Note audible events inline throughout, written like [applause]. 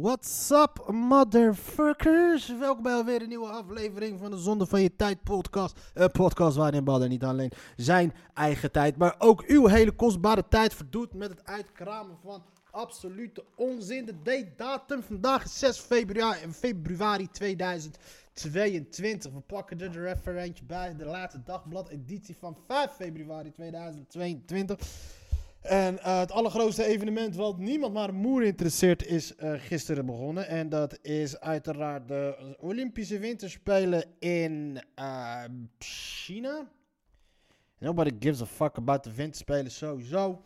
What's up, motherfuckers? Welkom bij alweer een nieuwe aflevering van de Zonde van Je Tijd podcast. Een podcast waarin Badder niet alleen zijn eigen tijd, maar ook uw hele kostbare tijd verdoet met het uitkramen van absolute onzin. De date datum vandaag is 6 februari, februari 2022. We pakken er even eentje bij. De laatste dagblad editie van 5 februari 2022. En eh, het allergrootste evenement wat niemand maar moer interesseert is uh, gisteren begonnen. En dat is uiteraard de Olympische Winterspelen in uh, China. Nobody gives a fuck about de Winterspelen sowieso.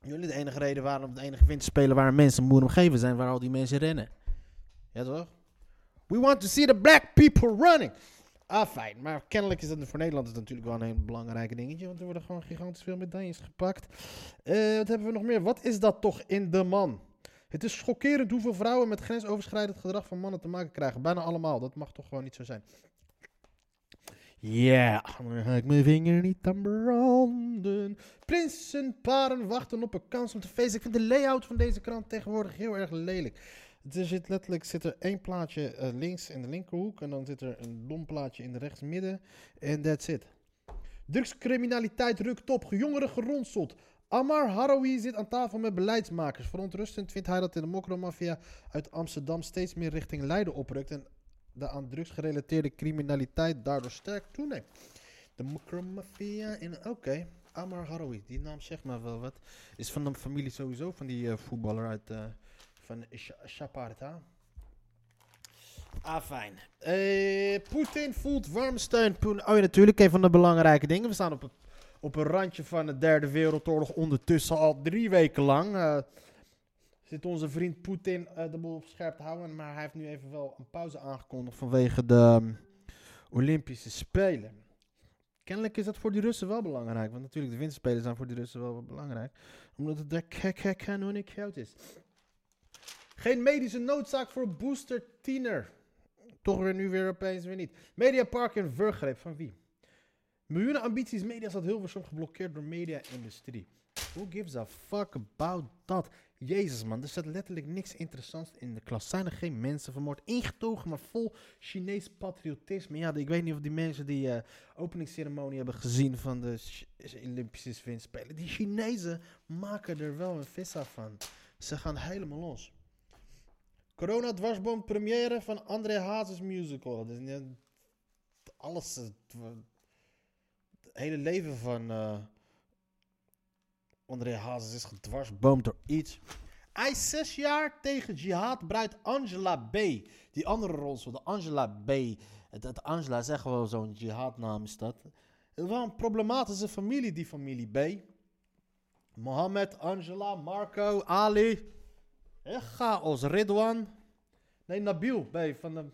Jullie de enige reden waarom het enige Winterspelen waar mensen moer omgeven zijn, waar al die mensen rennen. Ja toch? We want to see the black people running. Ah, fijn. Maar kennelijk is dat voor Nederland is natuurlijk wel een heel belangrijk dingetje. Want er worden gewoon gigantisch veel medailles gepakt. Uh, wat hebben we nog meer? Wat is dat toch in de man? Het is schokkerend hoeveel vrouwen met grensoverschrijdend gedrag van mannen te maken krijgen. Bijna allemaal. Dat mag toch gewoon niet zo zijn. Ja, yeah. ga ik mijn vinger niet aan branden. Prinsenparen wachten op een kans om te feesten. Ik vind de layout van deze krant tegenwoordig heel erg lelijk. Er zit letterlijk zit er één plaatje uh, links in de linkerhoek. En dan zit er een dom plaatje in de rechtsmidden. En that's it. Drugscriminaliteit rukt op. Jongeren geronseld. Ammar Harawi zit aan tafel met beleidsmakers. Verontrustend vindt hij dat de mokromafia uit Amsterdam steeds meer richting Leiden oprukt. En de aan drugs gerelateerde criminaliteit daardoor sterk toeneemt. De mokromafia in... Oké. Ammar Harawi, die naam zegt maar wel wat. Is van de familie sowieso, van die uh, voetballer uit... Uh, van Chaparta. Ah, fijn. Uh, Poetin voelt warme steun. Oh ja, natuurlijk, een van de belangrijke dingen. We staan op, op een randje van de derde wereldoorlog ondertussen al drie weken lang. Uh, zit onze vriend Poetin uh, de boel op scherp te houden. Maar hij heeft nu even wel een pauze aangekondigd vanwege de um, Olympische Spelen. Kennelijk is dat voor die Russen wel belangrijk. Want natuurlijk, de winterspelen zijn voor die Russen wel belangrijk. Omdat het daar kanoniek koud is. Geen medische noodzaak voor booster tiener. Toch weer nu weer opeens weer niet. Mediapark in Vergreep. Van wie? Miljoenen ambities media staat Hilversum geblokkeerd door media-industrie. Who gives a fuck about that? Jezus man, er staat letterlijk niks interessants in de klas. Zijn er geen mensen vermoord? Ingetogen, maar vol Chinees patriotisme. Ja, ik weet niet of die mensen die uh, openingsceremonie hebben gezien van de Olympische Winterspelen. Die Chinezen maken er wel een vissa van. Ze gaan helemaal los. Corona dwarsboom première van André Hazes musical. Alles. Het, hele leven van uh, André Hazes is gedwarsboomd door iets. Hij is zes jaar tegen jihad bruid Angela B. Die andere rol, de Angela B. Het, Angela is echt wel zo'n jihadnaam is dat. Het wel een problematische familie, die familie B. Mohammed, Angela, Marco, Ali. Chaos, Ridwan. Nee, Nabil B. Van de...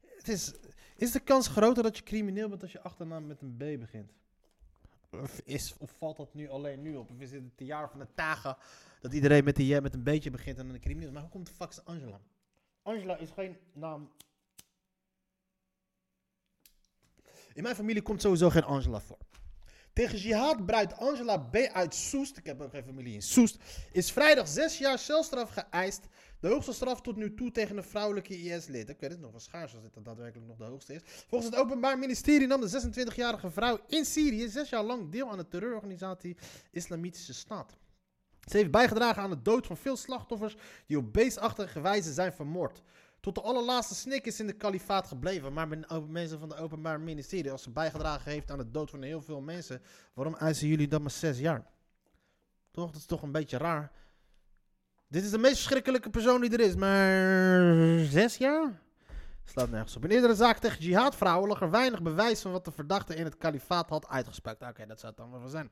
Het is, is de kans groter dat je crimineel bent als je achternaam met een B begint? Of, is, of valt dat nu alleen nu op? Of is het het jaar van de tagen dat iedereen met, die, met een beetje begint en een crimineel? Maar hoe komt de fuck Angela? Angela is geen naam. In mijn familie komt sowieso geen Angela voor. Tegen jihadbruid Angela B. uit Soest, ik heb ook geen familie in Soest, is vrijdag zes jaar celstraf geëist. De hoogste straf tot nu toe tegen een vrouwelijke IS-lid. Ik weet het nog wel schaars als dit daadwerkelijk nog de hoogste is. Volgens het Openbaar Ministerie nam de 26-jarige vrouw in Syrië zes jaar lang deel aan de terreurorganisatie Islamitische Staat. Ze heeft bijgedragen aan de dood van veel slachtoffers die op beestachtige wijze zijn vermoord. Tot de allerlaatste snik is in de kalifaat gebleven. Maar mensen van het Openbaar Ministerie, als ze bijgedragen heeft aan de dood van heel veel mensen, waarom eisen jullie dan maar zes jaar? Toch? Dat is toch een beetje raar. Dit is de meest verschrikkelijke persoon die er is, maar zes jaar? Slaat nergens op. In eerdere zaak tegen jihadvrouwen lag er weinig bewijs van wat de verdachte in het kalifaat had uitgespukt. Oké, dat zou het dan wel zijn.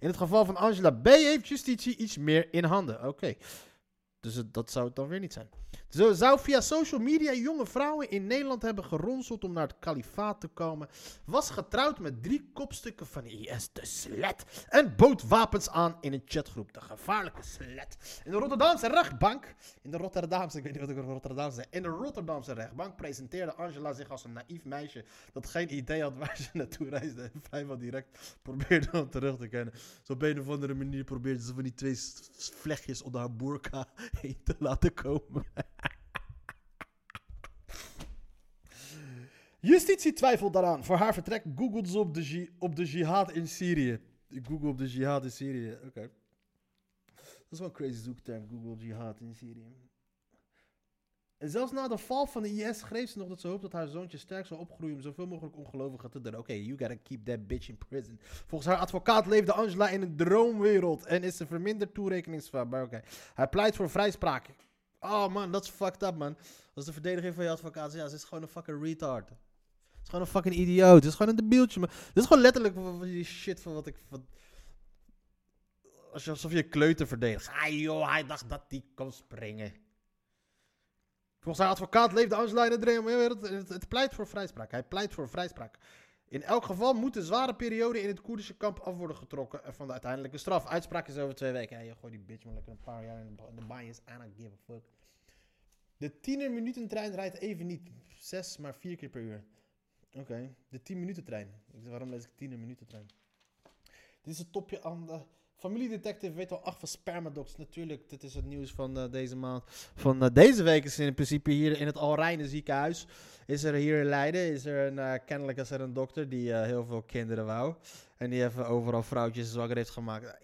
In het geval van Angela B. heeft justitie iets meer in handen. Oké. Dus dat zou het dan weer niet zijn. Zo zou via social media jonge vrouwen in Nederland hebben geronseld om naar het kalifaat te komen. Was getrouwd met drie kopstukken van IS, de slet. En bood wapens aan in een chatgroep, de gevaarlijke slet. In de Rotterdamse rechtbank, in de Rotterdamse, ik weet niet wat ik over Rotterdam. In de Rotterdamse rechtbank presenteerde Angela zich als een naïef meisje dat geen idee had waar ze naartoe reisde. En vrijwel direct probeerde hem terug te kennen. Zo op een of andere manier probeerde ze van die twee vlechtjes onder haar boerka [laughs] mee te laten komen. Justitie twijfelt daaraan. Voor haar vertrek googelt ze op de, op de jihad in Syrië. Google op de jihad in Syrië. Oké. Dat is wel een crazy zoekterm, Google jihad in Syrië. En zelfs na de val van de IS schreef ze nog dat ze hoopt dat haar zoontje sterk zal opgroeien om zoveel mogelijk ongelovigen te doen. Oké, you gotta keep that bitch in prison. Volgens haar advocaat leefde Angela in een droomwereld en is ze verminderd toerekeningsvatbaar. Maar oké, hij pleit voor vrijspraak. Oh man, dat is fucked up man. Als de verdediging van je advocaat ja, ze is gewoon een fucking retard. Het is gewoon een fucking idioot. Het is gewoon een debieltje. Maar dit is gewoon letterlijk die shit van wat ik... Van, alsof je kleuter verdedigt. Ah joh, hij dacht dat die kon springen. Volgens haar advocaat leefde Angela in het. Het, pleit voor vrijspraak. Hij pleit voor vrijspraak. In elk geval moet de zware periode in het Koerdische kamp af worden getrokken van de uiteindelijke straf. Uitspraak is over twee weken. Hey, je die bitch maar lekker een paar jaar in de, in de bias. I don't give a fuck. De 10 minuten trein rijdt even niet. Zes, maar vier keer per uur. Oké, de 10 minuten trein. Waarom lees ik 10 minuten trein? Dit is het topje aan de... Familiedetective weet al acht van Spermadox. Natuurlijk, dit is het nieuws van eh, deze maand. Van eh, deze week is in principe hier in het Alrijne ziekenhuis. Is er hier in Leiden, is er een, eh, kennelijk is er een dokter die heel veel kinderen wou. En die even overal vrouwtjes zwanger heeft gemaakt.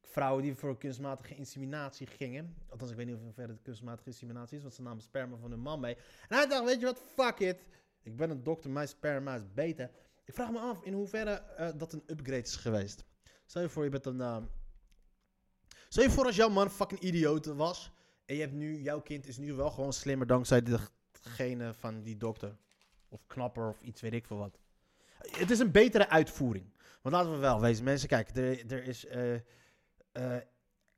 Vrouwen die voor kunstmatige inseminatie gingen. Althans, ik weet niet of het verder kunstmatige inseminatie is, want ze namen sperma van hun man mee. En hij dacht, weet je wat, fuck it. Ik ben een dokter, mijn sperma is beter. Ik vraag me af in hoeverre eh, dat een upgrade is geweest. Stel je voor, je bent een... eh, Stel je voor als jouw man fucking idioot was. En je hebt nu, jouw kind is nu wel gewoon slimmer dankzij degene van die dokter. Of knapper of iets, weet ik veel wat. Het is een betere uitvoering. Want laten we wel wezen, mensen, kijk, er, er is... eh, eh,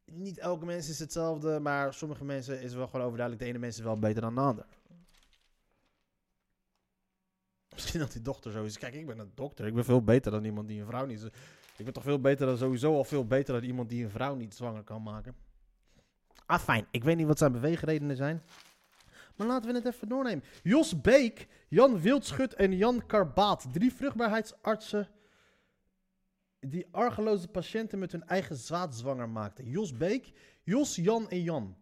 niet elke mens is hetzelfde, maar sommige mensen is wel gewoon overduidelijk. De ene mens is wel beter dan de ander. Misschien dat die dochter zo is. Kijk, ik ben een dokter. Ik ben veel beter dan iemand die een vrouw niet... Ik ben toch veel beter dan sowieso al veel beter dan iemand die een vrouw niet zwanger kan maken. Ah, fijn. Ik weet niet wat zijn beweegredenen zijn. Maar laten we het even doornemen. Jos Beek, Jan Wildschut en Jan Karbaat. Drie vruchtbaarheidsartsen die argeloze patiënten met hun eigen zaad zwanger maakten. Jos Beek, Jos, Jan en Jan.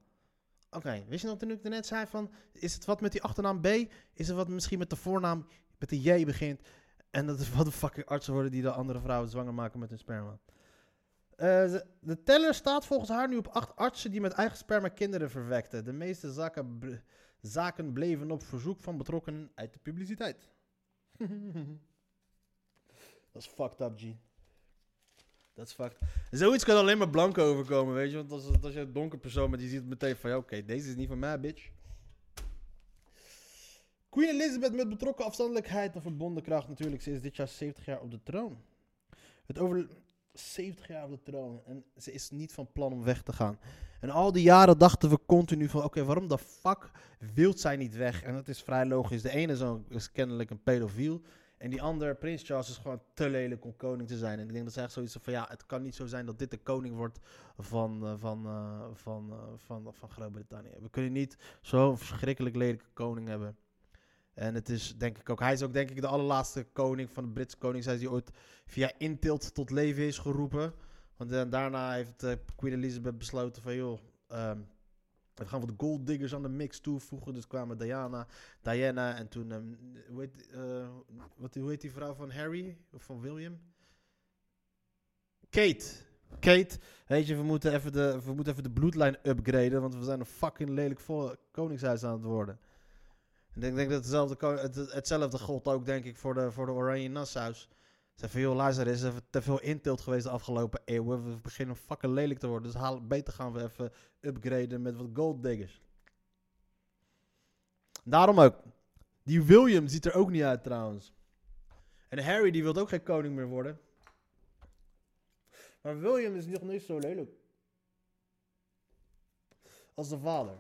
Oké, wist je nog toen ik net zei van... Is het wat met die achternaam B? Is het wat misschien met de voornaam met de J begint? En dat is wat de fucking artsen worden die de andere vrouwen zwanger maken met hun sperma. Eh, de, teller staat volgens haar nu op acht artsen die met eigen sperma kinderen verwekten. De meeste zaken bleven op verzoek van betrokkenen uit de publiciteit. [laughs] dat is fucked up, G. Dat is fucked. Zoiets kan alleen maar blank overkomen, weet je. Want als, als je een donker persoon bent, die ziet meteen van... Ja, oké, deze is niet van mij, bitch. Queen Elizabeth met betrokken afstandelijkheid en verbonden kracht natuurlijk. Ze is dit jaar 70 jaar op de troon. Het over 70 jaar op de troon. En ze is niet van plan om weg te gaan. En al die jaren dachten we continu van... Oké, waarom de fuck wilt zij niet weg? En dat is vrij logisch. De ene zo is kennelijk een pedofiel. En die andere, Prins Charles, is gewoon te lelijk om koning te zijn. En ik denk dat zij echt zoiets van... Ja, het kan niet zo zijn dat dit de koning wordt van, eh, van, eh, van, eh, van, van Groot-Brittannië. We kunnen niet zo'n verschrikkelijk lelijke koning hebben. En het is denk ik ook, hij is ook denk ik de allerlaatste koning van de Britse koningshuis die ooit via intilt tot leven is geroepen. Want daarna heeft eh, Queen Elizabeth besloten van joh, ehm, we gaan wat gold diggers aan de mix toevoegen. Dus kwamen Diana, Diana en toen, ehm, hoe, heet, eh, wat, hoe heet die vrouw van Harry of van William? Kate. Kate, weet je, we moeten even de, we moeten even de bloedlijn upgraden, want we zijn een fucking lelijk koningshuis aan het worden. En ik denk dat hetzelfde, het, hetzelfde gold ook, denk ik, voor de, voor de Oranje Nassau's. Zeg van, joh, luister, er is te veel intilt geweest de afgelopen eeuwen. We beginnen fucking lelijk te worden. Dus haal, beter gaan we even upgraden met wat gold diggers. Daarom ook. Die William ziet er ook niet uit trouwens. En Harry, die wil ook geen koning meer worden. Maar William is nog niet zo lelijk. Als de vader.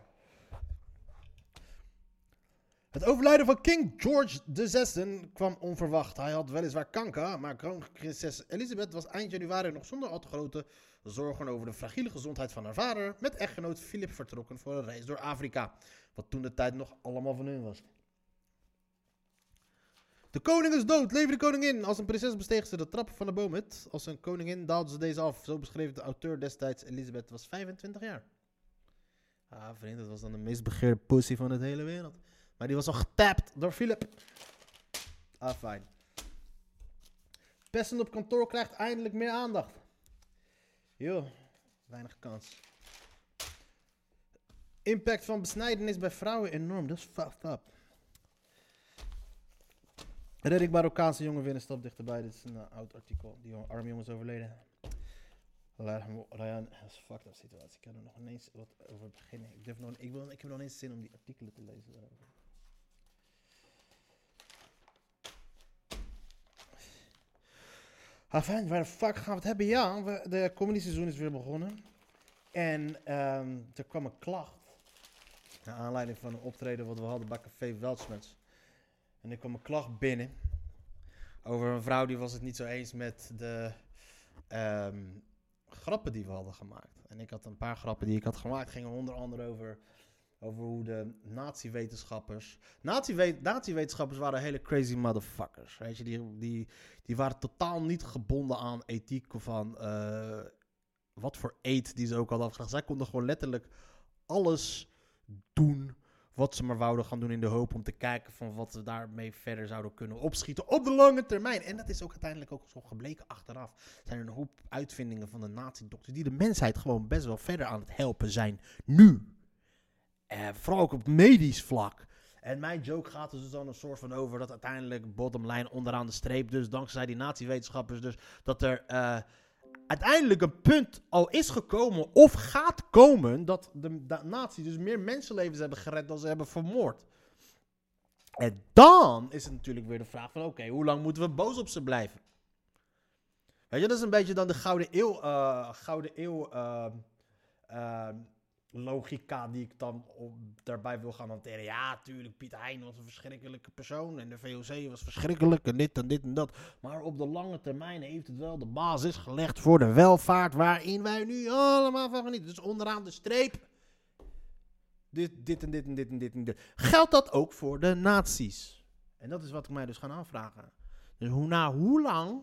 Het overlijden van King George VI kwam onverwacht. Hij had weliswaar kanker, maar kroonprinses Elizabeth was eind januari nog zonder al te grote zorgen over de fragiele gezondheid van haar vader met echtgenoot Philip vertrokken voor een reis door Afrika, wat toen de tijd nog allemaal van hun was. De koning is dood, leven de koningin. Als een prinses besteeg ze de trappen van de boom. Het. Als een koningin daalde ze deze af. Zo beschreef de auteur destijds. Elizabeth was 25 jaar. Ah, vriend, dat was dan de meest begeerde pussy van de hele wereld. Maar die was al getapt door Philip. Ah, fijn. Pesten op kantoor krijgt eindelijk meer aandacht. Yo, weinig kans. Impact van besnijdenis bij vrouwen enorm. Dat is fucked up. Red ik Marokkaanse jongen weer een stap dichterbij. Dit is een eh, oud artikel. Die jongen- arme jongen is overleden. Ryan, dat is een fucked up situatie. Ik kan er nog ineens wat over beginnen. Ik, durf nog, ik, wil, ik heb nog ineens zin om die artikelen te lezen daarover. Ah, fijn, waar de fuck gaan we het hebben? Ja, we, de comedy seizoen is weer begonnen. En ehm, er kwam een klacht. Naar aanleiding van een optreden wat we hadden bij Café Weltschmerz. En er kwam een klacht binnen. Over een vrouw die was het niet zo eens met de ehm, grappen die we hadden gemaakt. En ik had een paar grappen die ik had gemaakt. Gingen onder andere over, over hoe de nazi-wetenschappers... Nazi-we- Nazi-wetenschappers waren hele crazy motherfuckers. Weet je, die, die, die waren totaal niet gebonden aan ethiek van... eh, wat voor eet die ze ook hadden. Zij konden gewoon letterlijk alles doen wat ze maar wouden gaan doen in de hoop om te kijken van wat ze daarmee verder zouden kunnen opschieten op de lange termijn. En dat is ook uiteindelijk ook zo gebleken achteraf. Er zijn er een hoop uitvindingen van de nazi-dokters die de mensheid gewoon best wel verder aan het helpen zijn nu. Eh, vooral ook op medisch vlak. En mijn joke gaat dus dan een soort van over dat uiteindelijk bottom line onderaan de streep, dus dankzij die nazi-wetenschappers, dus dat er eh, uiteindelijk een punt al is gekomen of gaat komen dat de, de nazi's dus meer mensenlevens hebben gered dan ze hebben vermoord. En dan is het natuurlijk weer de vraag van oké, hoe lang moeten we boos op ze blijven? Weet je, dat is een beetje dan de Gouden Eeuw, eh, Gouden logica die ik dan daarbij wil gaan hanteren. Ja, tuurlijk, Piet Hein was een verschrikkelijke persoon en de VOC was verschrikkelijk en dit en dit en dat. Maar op de lange termijn heeft het wel de basis gelegd voor de welvaart waarin wij nu allemaal van genieten. Dus onderaan de streep. Dit, dit en dit en dit en dit en dit. Geldt dat ook voor de nazi's? En dat is wat ik mij dus ga aanvragen. Dus hoe, na hoe lang,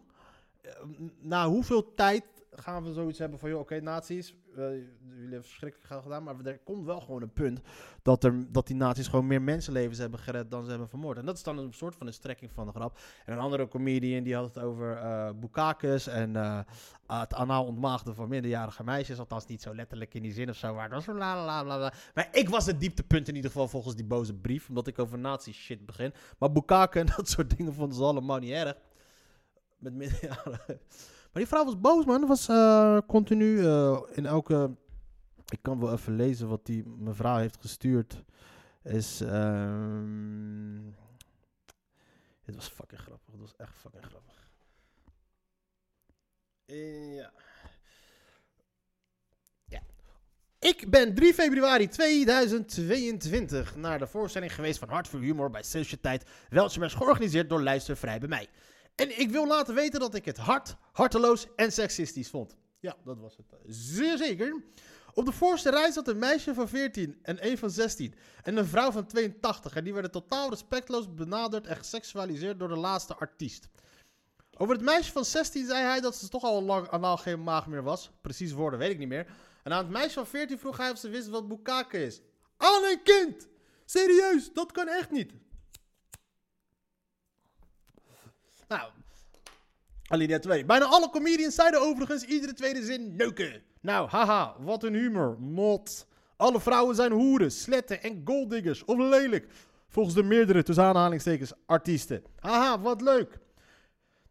eh, na hoeveel tijd gaan we zoiets hebben van, joh, oké, nazi's, jullie hebben verschrikkelijk gedaan, maar er komt wel gewoon een punt dat, er, dat die nazi's gewoon meer mensenlevens hebben gered dan ze hebben vermoord. En dat is dan een soort van een strekking van de grap. En een andere comedian die had het over eh Bukakis en eh, het anaal ontmaagden van minderjarige meisjes. Althans niet zo letterlijk in die zin of zo, maar was la la la. Maar ik was het dieptepunt in ieder geval volgens die boze brief, omdat ik over nazi shit begin. Maar Bukake en [laughs] dat soort dingen vonden ze allemaal niet erg. Met minderjarigen. Maar die vrouw was boos, man. Was eh, continu eh, in elke... Ik kan wel even lezen wat die mevrouw heeft gestuurd. Is... ehm het was fucking grappig. Het was echt fucking grappig. Ja. Ik ben 3 februari 2022 naar de voorstelling geweest van Hart voor Humor bij Sociëteit Weltschmerz, georganiseerd door Luister Vrij bij mij. En ik wil laten weten dat ik het hard, harteloos en seksistisch vond. Ja, dat was het. Zeer zeker. Op de voorste rij zat een meisje van 14 en een van 16. En een vrouw van 82. En die werden totaal respectloos benaderd en geseksualiseerd door de laatste artiest. Over het meisje van 16 zei hij dat ze toch al lang anaal geen maag meer was. Precies woorden weet ik niet meer. En aan het meisje van 14 vroeg hij of ze wist wat bukake is. Aan een kind! Serieus, dat kan echt niet. Nou, alinea 2. Bijna alle comedians zeiden overigens iedere tweede zin neuken. Nou, haha, wat een humor. Not. Alle vrouwen zijn hoeren, sletten en golddiggers. Of lelijk. Volgens de meerdere, tussen aanhalingstekens, artiesten. Haha, wat leuk.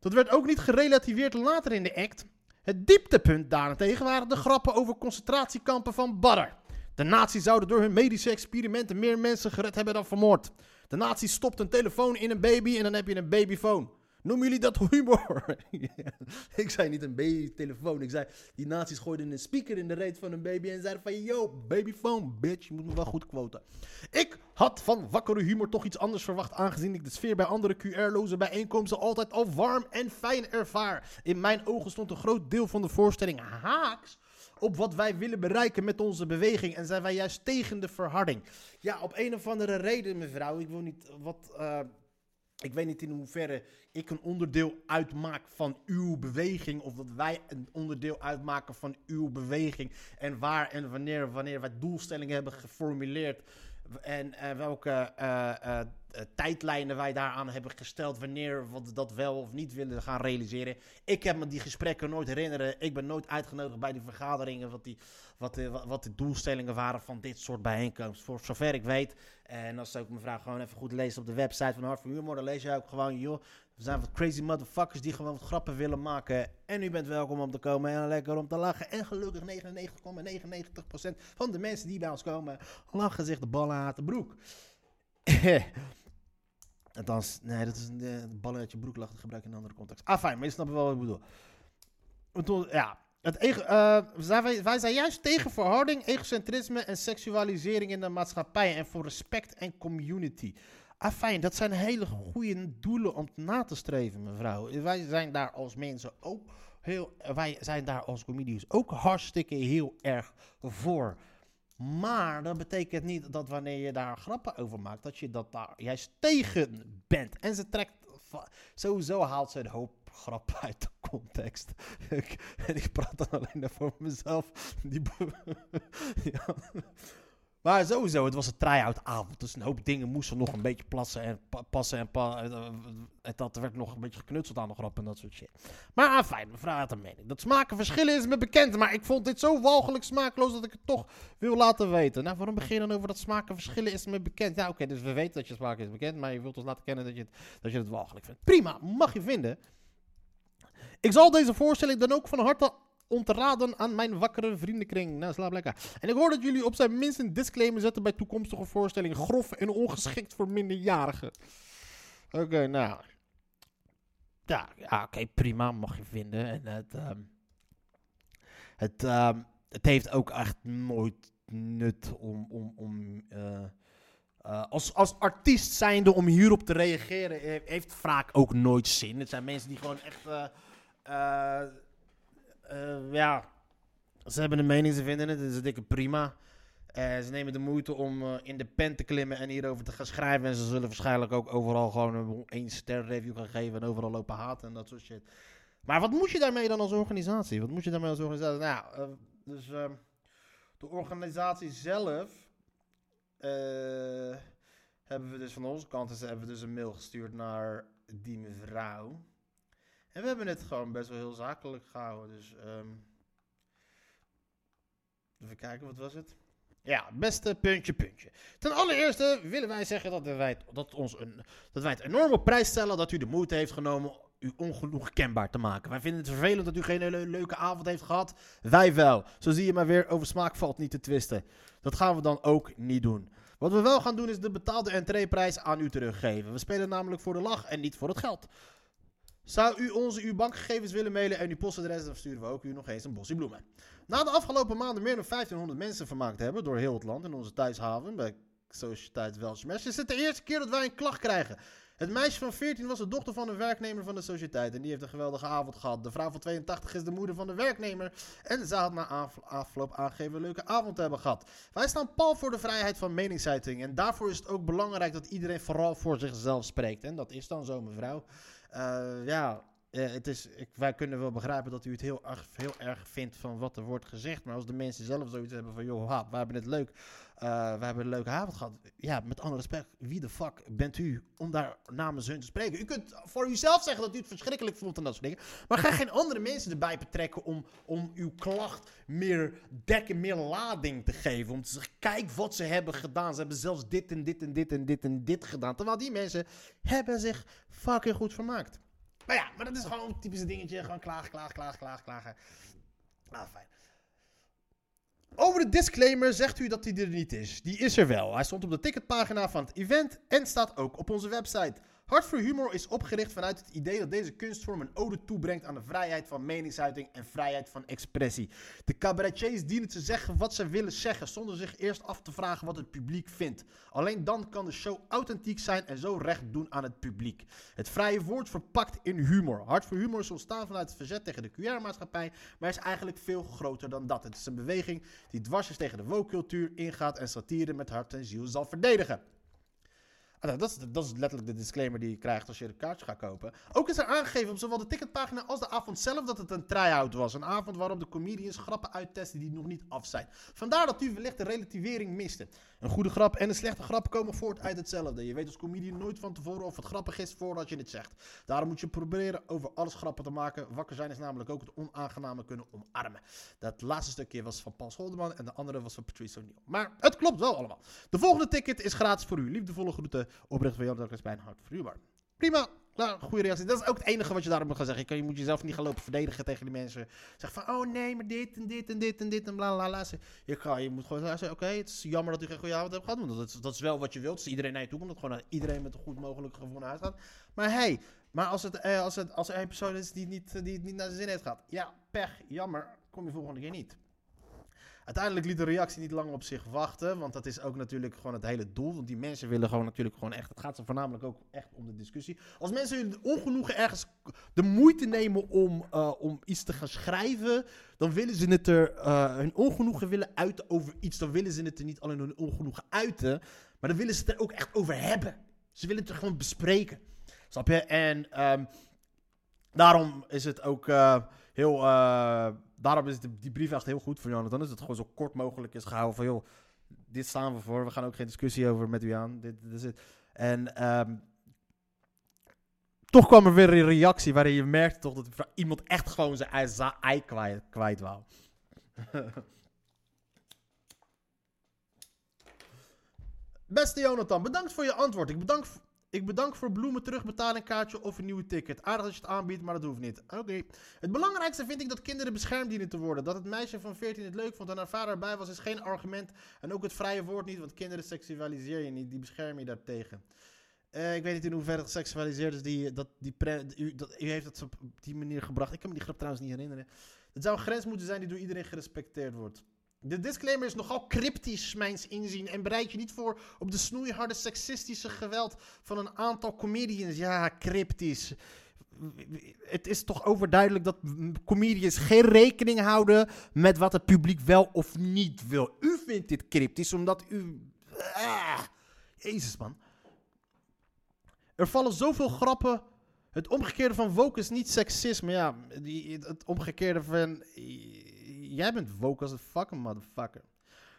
Dat werd ook niet gerelativeerd later in de act. Het dieptepunt daarentegen waren de grappen over concentratiekampen van Badr. De nazi's zouden door hun medische experimenten meer mensen gered hebben dan vermoord. De nazi's stopten een telefoon in een baby en dan heb je een babyfoon. Noemen jullie dat humor? [laughs] ik zei niet een babytelefoon. Ik zei, die nazi's gooiden een speaker in de reet van een baby en zeiden van... Yo, babyfoon, bitch, je moet me wel goed quoten. Ik had van wakkere humor toch iets anders verwacht... aangezien ik de sfeer bij andere QR-loze bijeenkomsten altijd al warm en fijn ervaar. In mijn ogen stond een groot deel van de voorstelling haaks op wat wij willen bereiken met onze beweging. En zijn wij juist tegen de verharding. Ja, op een of andere reden, mevrouw. Ik wil niet wat... eh, Ik weet niet in hoeverre ik een onderdeel uitmaak van uw beweging. Of dat wij een onderdeel uitmaken van uw beweging. En waar en wanneer, wanneer wij doelstellingen hebben geformuleerd. En welke uh, uh, tijdlijnen wij daaraan hebben gesteld. Wanneer we dat wel of niet willen gaan realiseren. Ik heb me die gesprekken nooit herinneren. Ik ben nooit uitgenodigd bij die vergaderingen. Wat, die, wat, de, wat de doelstellingen waren van dit soort bijeenkomsten. Voor zover ik weet. En als ook mevrouw gewoon even goed leest op de website van Hart voor Humor. Dan lees je ook gewoon, joh. We zijn wat crazy motherfuckers die gewoon wat grappen willen maken. En u bent welkom om te komen en lekker om te lachen. En gelukkig 99,99% van de mensen die bij ons komen lachen zich de ballen uit de broek. [laughs] Althans, nee, dat is een de ballen uit je broek gebruik in een andere context. Ah, fijn, maar je snapt wel wat ik bedoel. bedoel ja, het uh, wij, wij zijn juist tegen verharding, egocentrisme en seksualisering in de maatschappij. En voor respect en community. Ah, fijn, dat zijn hele goede doelen om na te streven, mevrouw. Wij zijn daar als mensen ook heel. Wij zijn daar als comedians ook hartstikke heel erg voor. Maar dat betekent niet dat wanneer je daar grappen over maakt, dat je dat daar juist tegen bent. En ze trekt. Sowieso haalt ze een hoop grappen uit de context. [laughs] en ik praat dan alleen voor mezelf. Die [laughs] ja. Maar sowieso, het was een try-out avond. Dus een hoop dingen moesten nog een beetje plassen en passen. En, pa en dat werd nog een beetje geknutseld aan de grap en dat soort shit. Maar ah, fijn, mevrouw had een mening. Dat smaken verschillen is me bekend. Maar ik vond dit zo walgelijk smaakloos dat ik het toch wil laten weten. Nou, waarom beginnen over dat smaken verschillen is me bekend? Ja, oké, dus we weten dat je smaak is bekend. Maar je wilt ons laten kennen dat je het, dat je het walgelijk vindt. Prima, mag je vinden. Ik zal deze voorstelling dan ook van harte ontraden aan mijn wakkere vriendenkring. Nou, slaap lekker. En ik hoor dat jullie op zijn minst een disclaimer zetten bij toekomstige voorstellingen. Grof en ongeschikt voor minderjarigen. Oké, nou. Ja, ja oké, prima. Mag je vinden. En het, um, het, um, het heeft ook echt nooit nut om, om, om uh, uh, als, als artiest zijnde om hierop te reageren, heeft vaak ook nooit zin. Het zijn mensen die gewoon echt... uh, ja, ze hebben een mening, ze vinden het, is dikke prima. Uh, ze nemen de moeite om uh, in de pen te klimmen en hierover te gaan schrijven. En ze zullen waarschijnlijk ook overal gewoon een één ster review gaan geven en overal lopen haten en dat soort shit. Maar wat moet je daarmee dan als organisatie? Wat moet je daarmee als organisatie? Nou dus ehm, de organisatie zelf hebben we dus van onze kant hebben we dus een mail gestuurd naar die mevrouw. En we hebben het gewoon best wel heel zakelijk gehouden. Dus um, even kijken, wat was het? Ja, beste puntje, puntje. Ten allereerste willen wij zeggen dat wij, dat, ons een, dat wij het enorme prijs stellen dat u de moeite heeft genomen u ongenoeg kenbaar te maken. Wij vinden het vervelend dat u geen hele leuke avond heeft gehad. Wij wel. Zo zie je maar weer, over smaak valt niet te twisten. Dat gaan we dan ook niet doen. Wat we wel gaan doen is de betaalde entreeprijs aan u teruggeven. We spelen namelijk voor de lach en niet voor het geld. Zou u onze uw bankgegevens willen mailen en uw postadres, dan sturen we ook u nog eens een bosje bloemen. Na de afgelopen maanden meer dan 1500 mensen vermaakt hebben door heel het land in onze thuishaven bij Sociëteit Welshmesh, is het de eerste keer dat wij een klacht krijgen. Het meisje van 14 was de dochter van een werknemer van de sociëteit en die heeft een geweldige avond gehad. De vrouw van 82 is de moeder van de werknemer en zij had na afloop aangegeven een leuke avond te hebben gehad. Wij staan pal voor de vrijheid van meningsuiting en daarvoor is het ook belangrijk dat iedereen vooral voor zichzelf spreekt. En dat is dan zo, mevrouw. Uh, ja, uh, het is, ik, wij kunnen wel begrijpen dat u het heel erg, heel erg vindt van wat er wordt gezegd. Maar als de mensen zelf zoiets hebben van, joh, ha, we hebben het leuk. Uh, we hebben een leuke avond gehad. Ja, met alle respect, wie de fuck bent u om daar namens hun te spreken? U kunt voor uzelf zeggen dat u het verschrikkelijk voelt en dat soort dingen. Maar ga geen andere mensen erbij betrekken om, om uw klacht meer dekken, meer lading te geven. Om te zeggen, kijk wat ze hebben gedaan. Ze hebben zelfs dit en dit en dit en dit en dit gedaan. Terwijl die mensen hebben zich fucking goed vermaakt. Maar ja, maar dat is gewoon een typische dingetje. Gewoon klagen, klagen, klagen, klagen, klagen. Ah, fijn. Over de disclaimer zegt u dat hij er niet is. Die is er wel. Hij stond op de ticketpagina van het event en staat ook op onze website. Hart voor Humor is opgericht vanuit het idee dat deze kunstvorm een ode toebrengt aan de vrijheid van meningsuiting en vrijheid van expressie. De cabaretiers dienen te zeggen wat ze willen zeggen, zonder zich eerst af te vragen wat het publiek vindt. Alleen dan kan de show authentiek zijn en zo recht doen aan het publiek. Het vrije woord verpakt in humor. Hart voor Humor is ontstaan vanuit het verzet tegen de QR-maatschappij, maar is eigenlijk veel groter dan dat. Het is een beweging die dwars is tegen de woke-cultuur ingaat en satire met hart en ziel zal verdedigen. Ah, dat, is, dat is letterlijk de disclaimer die je krijgt als je een kaartje gaat kopen. Ook is er aangegeven op zowel de ticketpagina als de avond zelf dat het een try-out was. Een avond waarop de comedians grappen uittesten die nog niet af zijn. Vandaar dat u wellicht de relativering miste. Een goede grap en een slechte grap komen voort uit hetzelfde. Je weet als comedian nooit van tevoren of het grappig is voordat je het zegt. Daarom moet je proberen over alles grappen te maken. Wakker zijn is namelijk ook het onaangename kunnen omarmen. Dat laatste stukje was van Paul Scholderman en de andere was van Patrice O'Neill. Maar het klopt wel allemaal. De volgende ticket is gratis voor u. Liefdevolle groeten oprecht van Jan Douglas bij een hart voor humor. Prima. Nou, goede reactie. Dat is ook het enige wat je daarop moet gaan zeggen. Je, moet jezelf niet gaan lopen verdedigen tegen die mensen. Zeg van, oh nee, maar dit en dit en dit en dit en bla bla bla. Je, je moet gewoon zeggen, oké, het is jammer dat u geen goede avond hebt gehad. Want dat is, dat is wel wat je wilt. Als iedereen naar je toe komt. Dat gewoon iedereen met een goed mogelijk gevoel naar huis gaat. Maar hey, maar als, het, eh, als, het, als er een persoon is die, niet, die het niet naar zijn zin heeft gehad. Ja, pech, jammer. Kom je volgende keer niet. Uiteindelijk liet de reactie niet lang op zich wachten. Want dat is ook natuurlijk gewoon het hele doel. Want die mensen willen gewoon natuurlijk gewoon echt. Het gaat ze voornamelijk ook echt om de discussie. Als mensen hun ongenoegen ergens de moeite nemen om, uh, om iets te gaan schrijven. Dan willen ze het er. Uh, hun ongenoegen willen uiten over iets. Dan willen ze het er niet alleen hun ongenoegen uiten. Maar dan willen ze het er ook echt over hebben. Ze willen het er gewoon bespreken. Snap je? En um, daarom is het ook. Uh, heel. Daarom is die brief echt heel goed voor Jonathan. is het gewoon zo kort mogelijk is gehouden van joh, dit staan we voor. We gaan ook geen discussie over met u aan. Dit, is het. En um, toch kwam er weer een reactie waarin je merkte toch dat iemand echt gewoon zijn ei kwijt, kwijt wou. [laughs] Beste Jonathan, bedankt voor je antwoord. Ik bedank ik bedank voor bloemen, terugbetaling, kaartje of een nieuwe ticket. Aardig dat je het aanbiedt, maar dat hoeft niet. Oké. Het belangrijkste vind ik dat kinderen beschermd dienen te worden. Dat het meisje van 14 het leuk vond en haar vader erbij was, is geen argument. En ook het vrije woord niet, want kinderen seksualiseer je niet. Die bescherm je daartegen. Uh, ik weet niet in hoeverre het seksualiseerd is. Die, dat, die u, dat, u heeft het op die manier gebracht. Ik kan me die grap trouwens niet herinneren. Het zou een grens moeten zijn die door iedereen gerespecteerd wordt. De disclaimer is nogal cryptisch, mijns inzien, en bereid je niet voor op de snoeiharde seksistische geweld van een aantal comedians. Ja, cryptisch. Het is toch overduidelijk dat comedians geen rekening houden met wat het publiek wel of niet wil. U vindt dit cryptisch omdat u. Ah, Jezus, man. Er vallen zoveel grappen. Het omgekeerde van woke is niet seksisme. Ja, die, het omgekeerde van jij bent woke als een fucking motherfucker.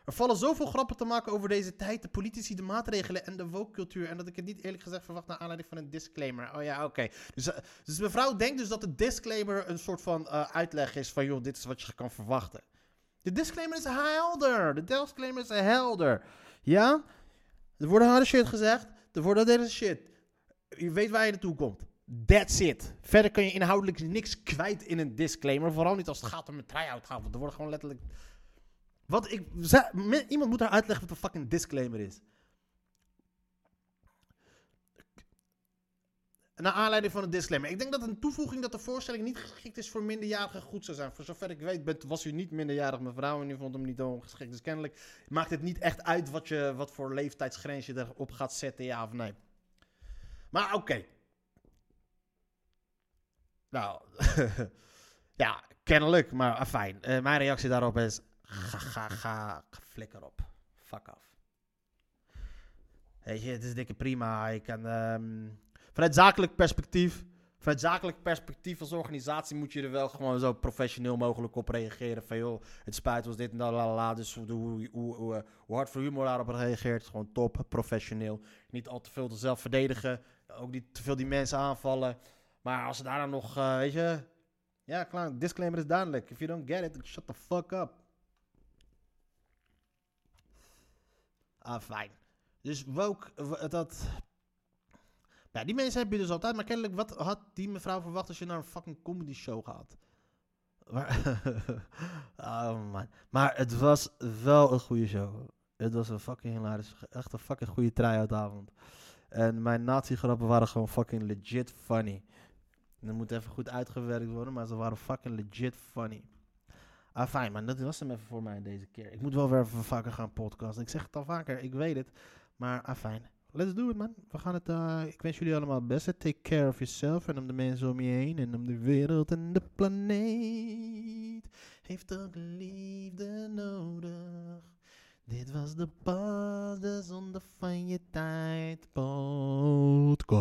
Er vallen zoveel grappen te maken over deze tijd, de politici, de maatregelen en de woke-cultuur. En dat ik het niet eerlijk gezegd verwacht naar aanleiding van een disclaimer. Oh ja, oké. Dus, uh, dus mevrouw denkt dus dat de disclaimer een soort van uh, uitleg is van, joh, dit is wat je kan verwachten. De disclaimer is helder. De disclaimer is helder. Ja? Er wordt harde shit gezegd. Er wordt deze shit. Je weet waar je naartoe komt. That's it. Verder kun je inhoudelijk niks kwijt in een disclaimer. Vooral niet als het gaat om een try-out gaan. Want er wordt gewoon letterlijk... Wat ik... Iemand moet daar uitleggen wat een fucking disclaimer is. Naar aanleiding van een disclaimer. Ik denk dat een toevoeging dat de voorstelling niet geschikt is voor minderjarigen goed zou zijn. Voor zover ik weet was u niet minderjarig mevrouw en u vond hem niet ongeschikt. Dus kennelijk maakt het niet echt uit wat, je, wat voor leeftijdsgrens je erop gaat zetten, ja of nee. Maar oké. Nou, [laughs] ja, kennelijk, maar ah, fijn. Uh, mijn reactie daarop is: ga, ga, ga, flikker op. Fuck af. Weet je, het is dikke prima. Ik kan, um, vanuit zakelijk perspectief, vanuit zakelijk perspectief als organisatie moet je er wel gewoon zo professioneel mogelijk op reageren. Van joh, het spijt was dit en dat, la, Dus hoe, hoe, hoe, hoe, hoe hard voor humor daarop reageert, gewoon top, professioneel. Niet al te veel te zelf verdedigen, ook niet te veel die mensen aanvallen. Maar als ze daar dan nog, uh, weet je... Ja, klaar, disclaimer is duidelijk. If you don't get it, shut the fuck up. Ah, fijn. Dus woke, dat... Ja, die mensen heb je dus altijd. Maar kennelijk, wat had die mevrouw verwacht als je naar een fucking comedy show gaat? Maar, [laughs] oh man. Maar het was wel een goede show. Het was een fucking hilarisch. Echt een fucking goede try-out avond. En mijn nazi-grappen waren gewoon fucking legit funny. Dat moet even goed uitgewerkt worden, maar ze waren fucking legit funny. Ah, fijn, man. Dat was hem even voor mij deze keer. Ik moet wel weer even vaker gaan podcasten. Ik zeg het al vaker, ik weet het. Maar ah, fijn. Let's do it, man. We gaan het. Uh, ik wens jullie allemaal het beste. Take care of yourself en om de mensen om je heen. En om de wereld en de planeet. Heeft ook liefde nodig. Dit was de pas, de zonde van je tijd podcast.